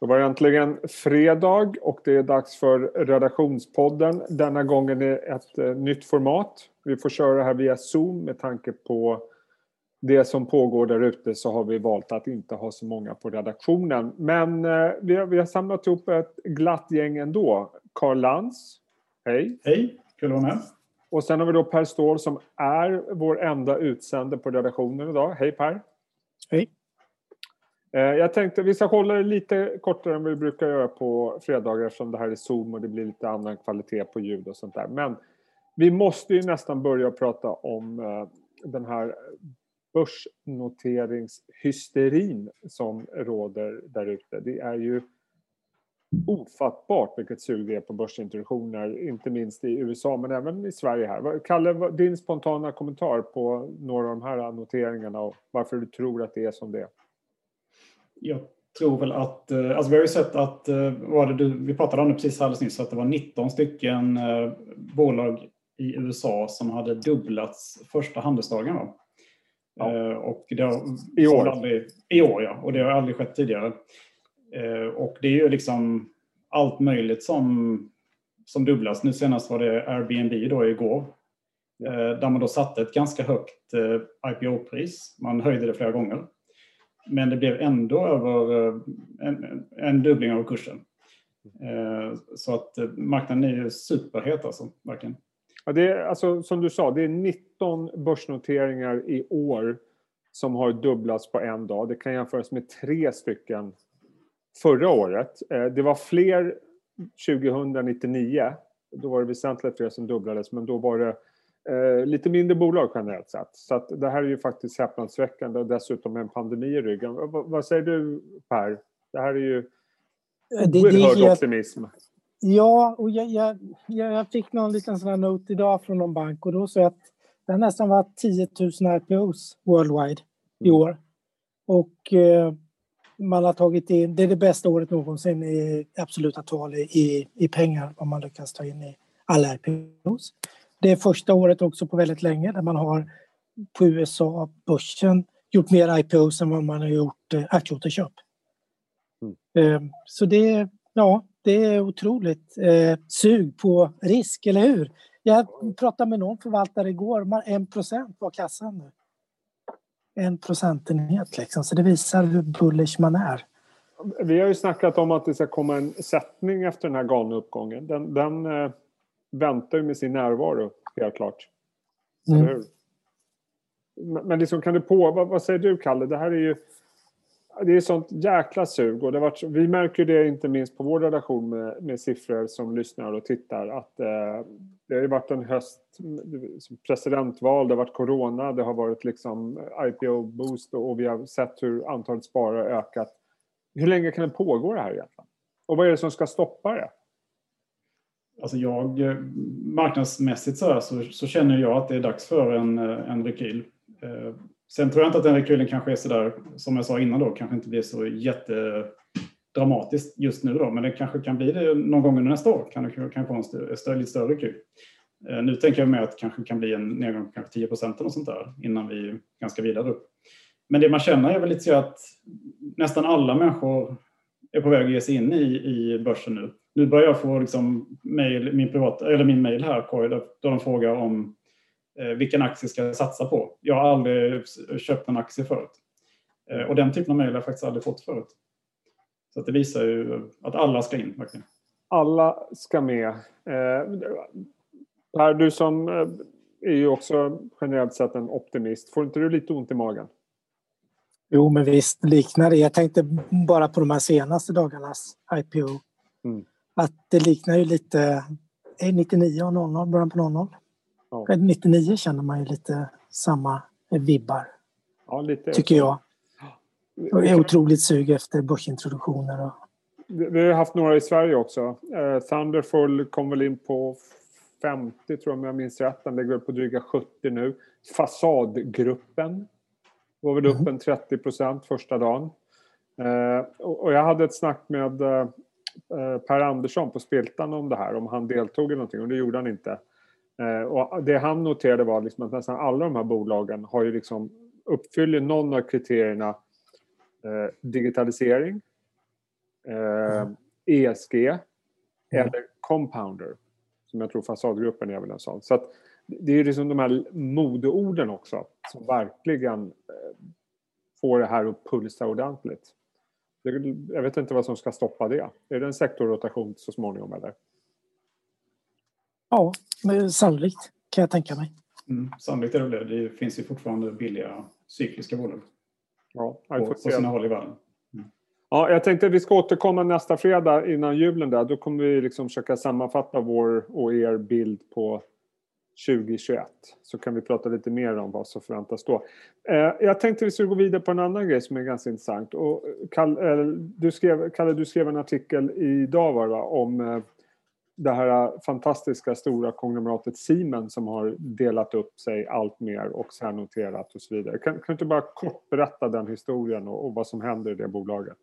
Det var äntligen fredag och det är dags för redaktionspodden. Denna gången är ett eh, nytt format. Vi får köra här via Zoom med tanke på det som pågår där ute så har vi valt att inte ha så många på redaktionen. Men eh, vi, har, vi har samlat ihop ett glatt gäng ändå. Karl Lantz, hej. Hej, kul att vara med. Och sen har vi då Per Ståhl som är vår enda utsände på redaktionen idag. Hej Per. Hej. Eh, jag tänkte vi ska hålla det lite kortare än vi brukar göra på fredagar eftersom det här är Zoom och det blir lite annan kvalitet på ljud och sånt där. Men vi måste ju nästan börja prata om eh, den här börsnoteringshysterin som råder där ute. Det är ju ofattbart vilket sug det är på börsintroduktioner, inte minst i USA men även i Sverige här. Kalle, din spontana kommentar på några av de här noteringarna och varför du tror att det är som det är? Jag tror väl att, eh, alltså vi har ju sett att, eh, var det du, vi pratade om det precis alldeles nyss, att det var 19 stycken eh, bolag i USA som hade dubblats första handelsdagen. Ja. Och det har, I år? Aldrig, I år, ja. Och det har aldrig skett tidigare. Och det är ju liksom allt möjligt som, som dubblas. Nu senast var det Airbnb då igår. Där man då satte ett ganska högt IPO-pris. Man höjde det flera gånger. Men det blev ändå över eh, en, en dubbling av kursen. Eh, så att eh, marknaden är ju superhet alltså, verkligen. Ja, det är, alltså, som du sa, det är 19 börsnoteringar i år som har dubblats på en dag. Det kan jämföras med tre stycken förra året. Det var fler 2099. Då var det väsentligt fler som dubblades, men då var det eh, lite mindre bolag generellt sett. Så att det här är ju faktiskt häpnadsväckande och dessutom en pandemi i ryggen. V vad säger du Per? Det här är ju det, oerhörd det, optimism. Ja, och jag, jag, jag, fick någon liten sån här note idag från någon bank och då sa jag att det har nästan varit 10 000 IPOs worldwide i mm. år. Och eh, man har tagit in, det är det bästa året någonsin i absoluta tal i, i pengar vad man lyckas ta in i alla IPOs. Det är första året också på väldigt länge där man har på USA-börsen gjort mer IPOs än vad man har gjort eh, aktieåterköp. Mm. Eh, så det, ja, det är otroligt eh, sug på risk, eller hur? Jag pratade med någon förvaltare igår, en procent var kassan nu. En procentenhet liksom, så det visar hur bullish man är. Vi har ju snackat om att det ska komma en sättning efter den här galna uppgången. Den, den eh väntar ju med sin närvaro, helt klart. Mm. Men liksom, kan du på, vad, vad, säger du Kalle? Det här är ju det är sånt jäkla sug och det varit, vi märker det inte minst på vår redaktion med, med siffror som lyssnar och tittar att eh, det har ju varit en höst, presidentval, det har varit corona, det har varit liksom IPO-boost och, och vi har sett hur antalet sparare ökat. Hur länge kan det pågå det här egentligen? Och vad är det som ska stoppa det? Alltså jag, eh, marknadsmässigt så, här, så, så, känner jag att det är dags för en, eh, en rekyl. Eh, sen tror jag inte att den rekylen kanske är så där, som jag sa innan då, kanske inte blir så jättedramatiskt just nu då, men det kanske kan bli det någon gång under nästa år, kan det kanske vara en större, större, lite större rekyl. Eh, nu tänker jag mig att det kanske kan bli en nedgång på kanske 10 procent och sånt där innan vi är ganska vidare upp. Men det man känner är väl lite så att nästan alla människor är på väg att ge sig in i, i börsen nu nu börjar jag få liksom mail, min, privat, eller min mail här, Kåre, där, de frågar om eh, vilken aktie ska jag satsa på. Jag har aldrig köpt en aktie förut. Eh, och den typen av mail har jag faktiskt aldrig fått förut. Så det visar ju att alla ska in. Verkligen. Alla ska med. Eh, per, du som eh, är ju också generellt sett en optimist. Får inte du lite ont i magen? Jo, men visst liknar det. Jag tänkte bara på de här senaste dagarnas IPO. Mm att det liknar ju lite 99 och 00, början på 00. Ja. 99 känner man ju lite samma vibbar. Ja, lite. Tycker jag. Det är otroligt sug efter börsintroduktioner. Och... Vi har haft några i Sverige också. Eh, Thunderful kom väl in på 50 tror jag om jag minns rätt. Den ligger på dryga 70 nu. Fasadgruppen var väl upp mm. en 30 procent första dagen. Eh, och jag hade ett snack med eh, Eh, per Andersson på Spiltan om det här, om han deltog i någonting och det gjorde han inte. Eh, och det han noterade var liksom att nästan alla de här bolagen har ju liksom uppfyller någon av kriterierna eh, digitalisering, eh, ESG mm. eller compounder. Som jag tror fasadgruppen är väl en sån. Så att det är liksom de här modeorden också som verkligen eh, får det här att pulsa ordentligt. Jag vet inte vad som ska stoppa det. Är det en sektorrotation så småningom eller? Ja, sannolikt kan jag tänka mig. Mm, sannolikt är det det. Det finns ju fortfarande billiga cykliska bolag. Ja, på, på sina håll i världen. Mm. Ja, jag tänkte att vi ska återkomma nästa fredag innan julen där. Då kommer vi liksom försöka sammanfatta vår och er bild på 2021. Så kan vi prata lite mer om vad som förväntas då. Eh, jag tänkte vi skulle gå vidare på en annan grej som är ganska intressant. Och Kalle, du skrev, Kalle, du skrev en artikel idag var det, va, om eh, det här fantastiska stora konglomeratet Siemens som har delat upp sig allt mer och särnoterat och så vidare. Kan, kan du inte bara kort berätta den historien och, och vad som händer i det bolaget?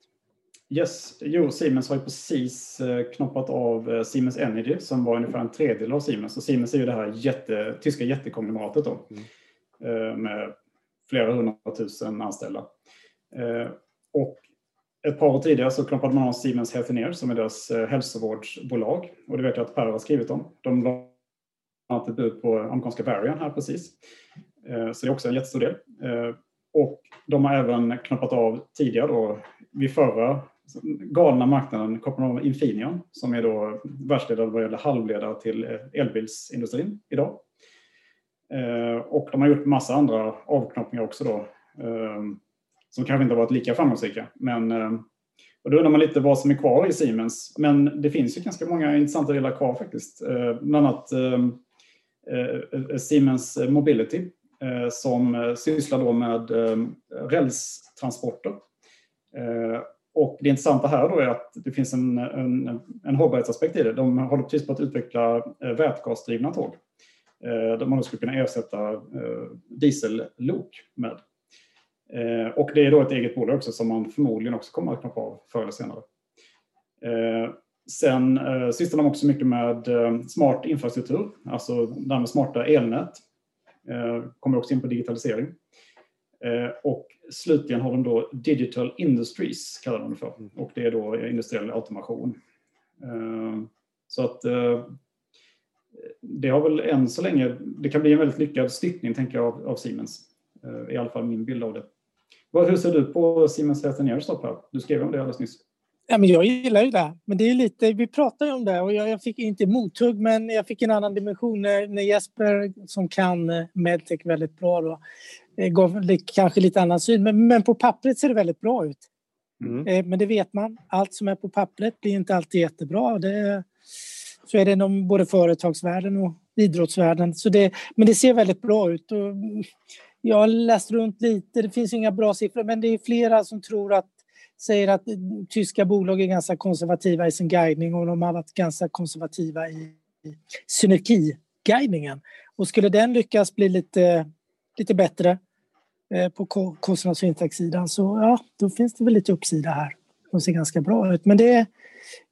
Yes, jo, Siemens har ju precis eh, knoppat av eh, Siemens Energy som var ungefär en tredjedel av Siemens. Och Siemens är ju det här jätte, tyska jättekonglomeratet då, mm. Eh, med flera hundratusen anställda. Och ett par år tidigare så knoppade man av Siemens Healthineer som är deras hälsovårdsbolag. Och det vet jag att Per har skrivit om. De la ett bud på amerikanska Varian här precis. Så det är också en jättestor del. Och de har även knoppat av tidigare då, vid förra galna marknaden kopplar man Infineon som är då världsledare vad gäller halvledare till eh, elbilsindustrin idag. Eh, och de har gjort massa andra avknoppningar också då ehm, som kanske inte har varit lika framgångsrika. Men, eh, och då undrar man lite vad som är kvar i Siemens. Men det finns ju ganska många intressanta delar kvar faktiskt. Bland annat ehm, Siemens Mobility som sysslar då med ehm, rälstransporter och det intressanta här då är att det finns en, en, en hållbarhetsaspekt i det. De håller precis på att utveckla eh, vätgasdrivna tåg. Eh, där man då skulle kunna ersätta eh, diesellok med. Och det är då ett eget bolag också som man förmodligen också kommer att knappa av förr eller senare. Sen sysslar de också mycket med smart infrastruktur, alltså det här med smarta elnät. Kommer också in på digitalisering. Och slutligen har de då Digital Industries, kallar de det för. Mm. Och det är då industriell automation. Eh, så att eh, det har väl än så länge, det kan bli en väldigt lyckad styckning tänker jag av, av Siemens. Eh, I alla fall min bild av det. Hur ser du på Siemens Healthineers då Du skrev om det alldeles nyss. Ja, men jag gillar ju det. Men det är lite, vi pratar ju om det och jag, jag, fick inte mothugg men jag fick en annan dimension när, när Jesper som kan medtech väldigt bra då, Eh, gav kanske lite annan syn. Men, men på pappret ser det väldigt bra ut. Mm. Eh, men det vet man. Allt som är på pappret blir inte alltid jättebra. Det, så är det inom både företagsvärlden och idrottsvärlden. Så det, men det ser väldigt bra ut. Och jag har läst runt lite. Det finns inga bra siffror, men det är flera som tror att säger att tyska bolag är ganska konservativa i sin guidning och de har varit ganska konservativa i, i synergiguidningen. Och skulle den lyckas bli lite lite bättre eh, på kostnads och intäktssidan så ja, då finns det väl lite uppsida här. De ser ganska bra ut. Men det,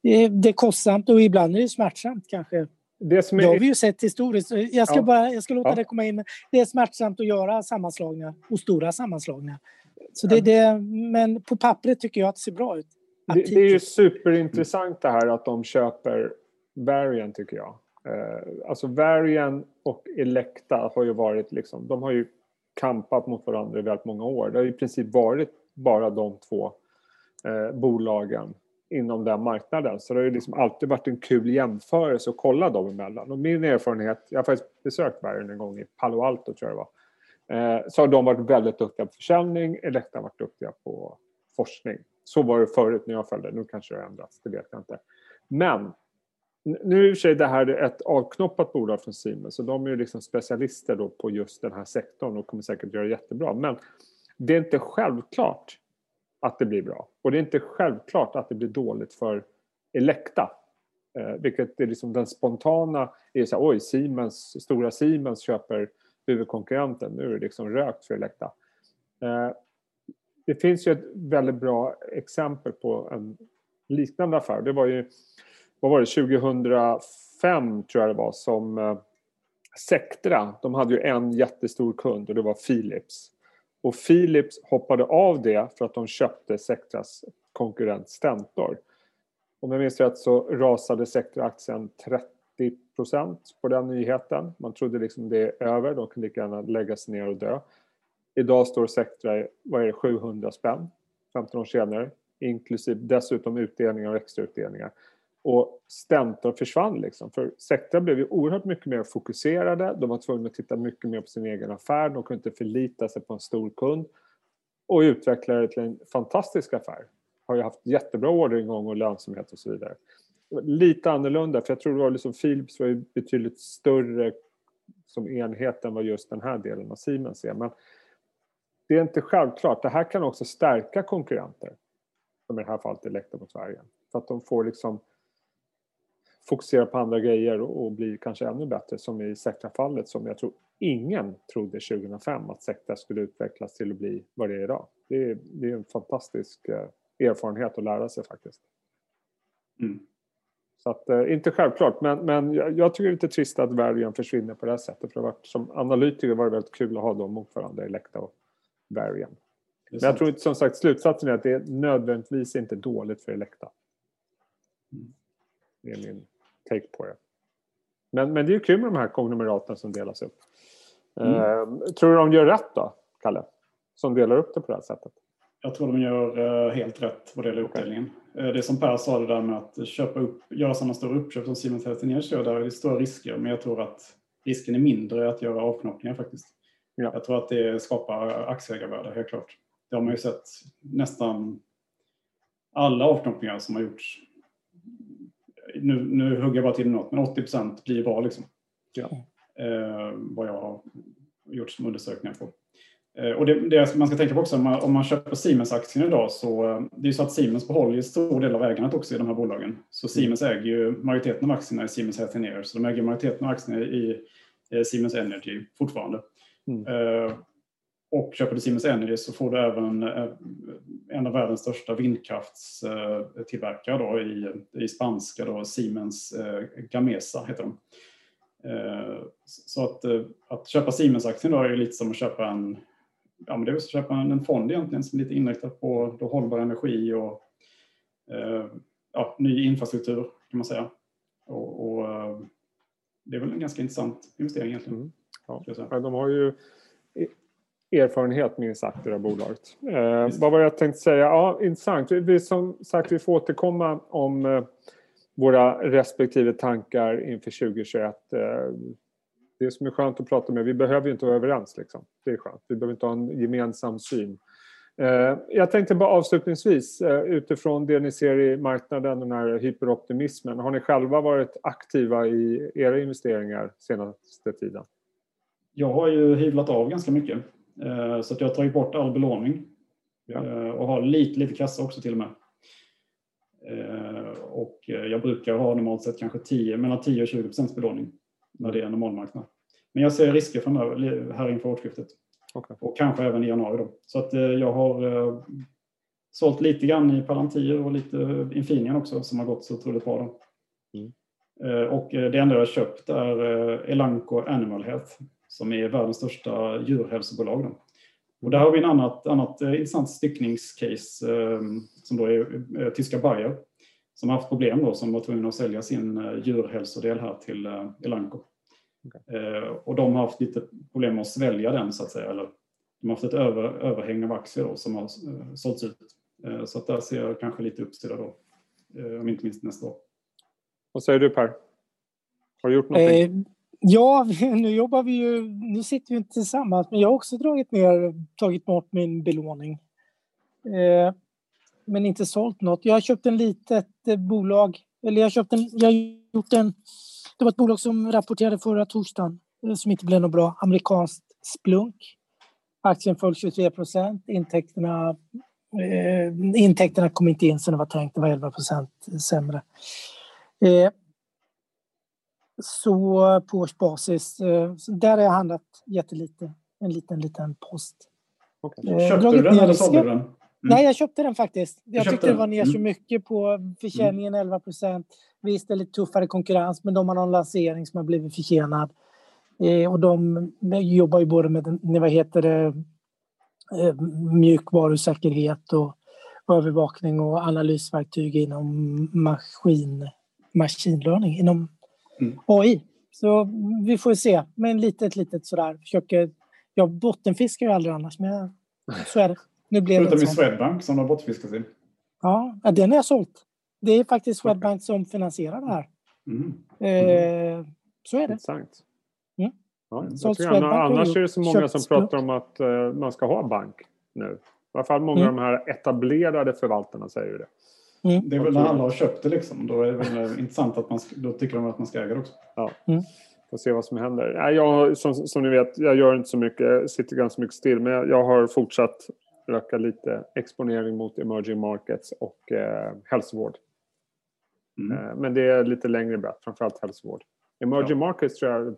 det, det är kostsamt och ibland är det smärtsamt kanske. Det, som är... det har vi ju sett historiskt. Jag ska, ja. bara, jag ska låta ja. det komma in. Det är smärtsamt att göra sammanslagningar och stora sammanslagningar. Så det, det, men på pappret tycker jag att det ser bra ut. Det, det, är ju superintressant det här att de köper Varian tycker jag. Eh, alltså Varian och Elekta har ju varit liksom, de har ju kampat mot varandra i väldigt många år. Det har i princip varit bara de två eh, bolagen inom den marknaden. Så det har ju liksom alltid varit en kul jämförelse att kolla dem emellan. Och min erfarenhet, jag har faktiskt besökt Varian en gång i Palo Alto tror jag det var. Eh, så har de varit väldigt duktiga på försäljning, Elekta har varit duktiga på forskning. Så var det förut när jag följde, nu kanske det har ändrats, det vet jag inte. Men nu är i och för sig det här ett avknoppat bolag från Siemens så de är ju liksom specialister då på just den här sektorn och kommer säkert göra jättebra. Men det är inte självklart att det blir bra. Och det är inte självklart att det blir dåligt för Elekta. Eh, vilket är liksom den spontana, är så här, oj, Siemens, stora Siemens köper huvudkonkurrenten, nu är det liksom rökt för Elekta. Eh, det finns ju ett väldigt bra exempel på en liknande affär. Det var ju vad var det, 2005 tror jag det var som eh, Sectra, de hade ju en jättestor kund och det var Philips. Och Philips hoppade av det för att de köpte Sectras konkurrent Stentor. Om jag minns rätt så rasade Sectra-aktien 30 på den nyheten. Man trodde liksom det är över, de kunde lika gärna lägga sig ner och dö. Idag står Sectra vad är det, 700 spänn 15 år senare, inklusive dessutom utdelningar och extrautdelningar. Och Stentor försvann liksom. För Sectra blev ju oerhört mycket mer fokuserade. De var tvungna att titta mycket mer på sin egen affär. De kunde inte förlita sig på en stor kund. Och utvecklade det till en fantastisk affär. Har ju haft jättebra orderingång och lönsamhet och så vidare. Lite annorlunda, för jag tror det var liksom Philips var ju betydligt större som enhet än vad just den här delen av Siemens är. Men det är inte självklart. Det här kan också stärka konkurrenter. Som i det här fallet Elekta mot Sverige. För att de får liksom fokusera på andra grejer och bli kanske ännu bättre som i Sectra-fallet som jag tror ingen trodde 2005 att Sectra skulle utvecklas till att bli vad det är idag. Det är, det är en fantastisk eh, erfarenhet att lära sig faktiskt. Mm. Så att, eh, inte självklart, men, men jag, tycker det är lite trist att Varian försvinner på det här sättet. För det varit, som analytiker var det väldigt kul att ha dem mot varandra, Elekta och Varian. Men jag tror som sagt slutsatsen är att det är nödvändigtvis inte dåligt för Elekta. Mm. Det är min take på det. Men, men det är ju kul med de här konglomeraten som delas upp. Mm. Uh, tror du de gör rätt då, Kalle? Som delar upp det på det här sättet? Jag tror de gör uh, helt rätt vad det gäller uppdelningen. Okay. Uh, det som Per sa det där med att köpa upp, göra sådana stora uppköp som Siemens Healthineers gör, där är det stora risker. Men jag tror att risken är mindre att göra avknoppningar faktiskt. Ja. Jag tror att det skapar aktieägarvärde, helt klart. Det har man ju sett nästan alla avknoppningar som har gjorts nu, nu hugger jag bara till något, men 80 procent blir bra liksom. Ja. Eh, vad jag har gjort som undersökningar på. Eh, och det, det, man ska tänka på också, om man, om man köper Siemens-aktien idag så eh, det är så att Siemens behåller en stor del av ägandet också i de här bolagen. Så mm. Siemens äger ju majoriteten av aktierna i Siemens Healthineers, så de äger majoriteten av aktierna i eh, Siemens Energy fortfarande. Mm. Och köper du Siemens Energy så får du även eh, en av världens största vindkraftstillverkare då i, i spanska då, Siemens eh, Gamesa heter de. Eh, så att, att köpa Siemens-aktien då är lite som att köpa en, ja, men det är att köpa en fond egentligen som är lite inriktad på då hållbar energi och ja, ny infrastruktur kan man säga. Och, och, det är väl en ganska intressant investering egentligen. Mm. Ja. De har ju erfarenhet minst sagt i det här bolaget. Eh, vad var det jag tänkte säga? Ja, intressant. Vi, som sagt, vi får återkomma om eh, våra respektive tankar inför 2021. Eh, det som är skönt att prata med, vi behöver ju inte vara överens. Liksom. Det är skönt. Vi behöver inte ha en gemensam syn. Eh, jag tänkte bara avslutningsvis eh, utifrån det ni ser i marknaden, den här hyperoptimismen. Har ni själva varit aktiva i era investeringar senaste tiden? Jag har ju hyvlat av ganska mycket. Eh, så att jag har tagit bort all belåning ja. Eh, och har lite, lite kassa också till och med. Eh, och jag brukar ha normalt sett kanske 10, mellan 10 och 20 procents belåning när det är normalmarknad. Men jag ser risker framöver här inför årsskiftet. Okay. Och kanske även i januari då. Så att jag har sålt lite grann i Palantir och lite Infineon också som har gått så otroligt bra. Då. Mm. Och det enda jag har köpt är Elanco Animal Health som är världens största djurhälsobolag. Då. Och där har vi en annat, annat eh, intressant styckningscase eh, som då är eh, tyska Bayer som har haft problem då, som var tvungna att sälja sin eh, djurhälsodel här till eh, Elanco. Okay. Eh, och de har haft lite problem med att svälja den så att säga. Eller, de har haft ett över, överhäng av aktier då, som har eh, sålts ut. Eh, så att där ser jag kanske lite uppsida då, om inte minst nästa år. Vad säger du Per? Har du gjort någonting? Ja, nu jobbar vi ju, nu sitter vi inte tillsammans, men jag har också dragit ner, tagit bort min belåning. Eh, men inte sålt något. Jag har köpt en litet eh, bolag, eller jag köpt en, jag har gjort en, det var ett bolag som rapporterade förra torsdagen, eh, som inte blev något bra, amerikanskt Splunk. Aktien föll 23 procent, intäkterna, eh, intäkterna kom inte in som det var tänkt, det var 11 procent eh, sämre. Eh, Eh, så på årsbasis, eh, där har jag handlat jättelite. En liten, liten post. Okay. Eh, köpte du den eller sålde du den? Mm. Nej, jag köpte den faktiskt. Jag tyckte den. det var ner så mm. mycket på försäljningen, 11 procent. Visst, det är lite tuffare konkurrens, men de har någon lansering som har blivit försenad. Eh, och de jobbar ju både med, vad heter det, mjukvarusäkerhet och övervakning och analysverktyg inom maskin, maskinlärning, inom Mm. AI. Så vi får se. Men litet, litet sådär. Försöker, jag bottenfiskar ju aldrig annars, men jag, så är det. Nu blev det Förutom i. Swedbank som du har bortfiskat i. Ja, den har jag sålt. Det är faktiskt. Swedbank som finansierar det här. Mm. Eh, så är det. Intressant. Mm. Ja, Mm. jag annars, är det så många som pratar om att eh, man ska ha bank nu. I alla fall många av Mm. de här etablerade förvaltarna säger ju det. Det är väl när alla har köpt det liksom. Då är det väl intressant att man, då tycker de att man ska äga det också. Får se vad som händer. Jag, som, som ni vet, jag gör inte så mycket. Sitter ganska mycket still. Men jag, jag har fortsatt öka lite exponering mot emerging markets och eh, hälsovård. Mm. Eh, men det är lite längre brett, framförallt hälsovård. Emerging Ja. markets tror jag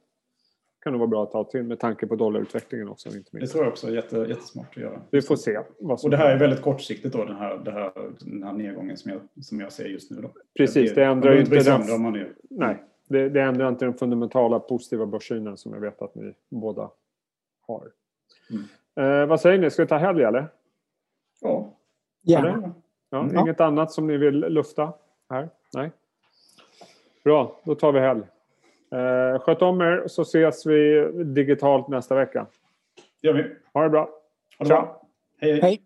kan nog vara bra att ta till med tanke på dollarutvecklingen också. Inte Det minst. tror jag också är jätte, jättesmart att göra. Vi får se. Vad som Och det här är väldigt kortsiktigt då, den här, det här, den här nedgången som jag, som jag ser just nu. Då. Precis, det ändrar behöver inte den- det man är... Nej, det, det ändrar inte den fundamentala positiva börssynen som jag vet att ni båda har. Eh, vad säger ni, ska vi ta helg eller? Ja, Gärna. Eller? Ja, Mm. Inget annat som ni vill lufta här? Nej? Bra, då tar vi helg. Eh, sköt om er så ses vi digitalt nästa vecka. det gör vi. Ha det bra. Ha det Ciao. bra. Hej, hej. Hej.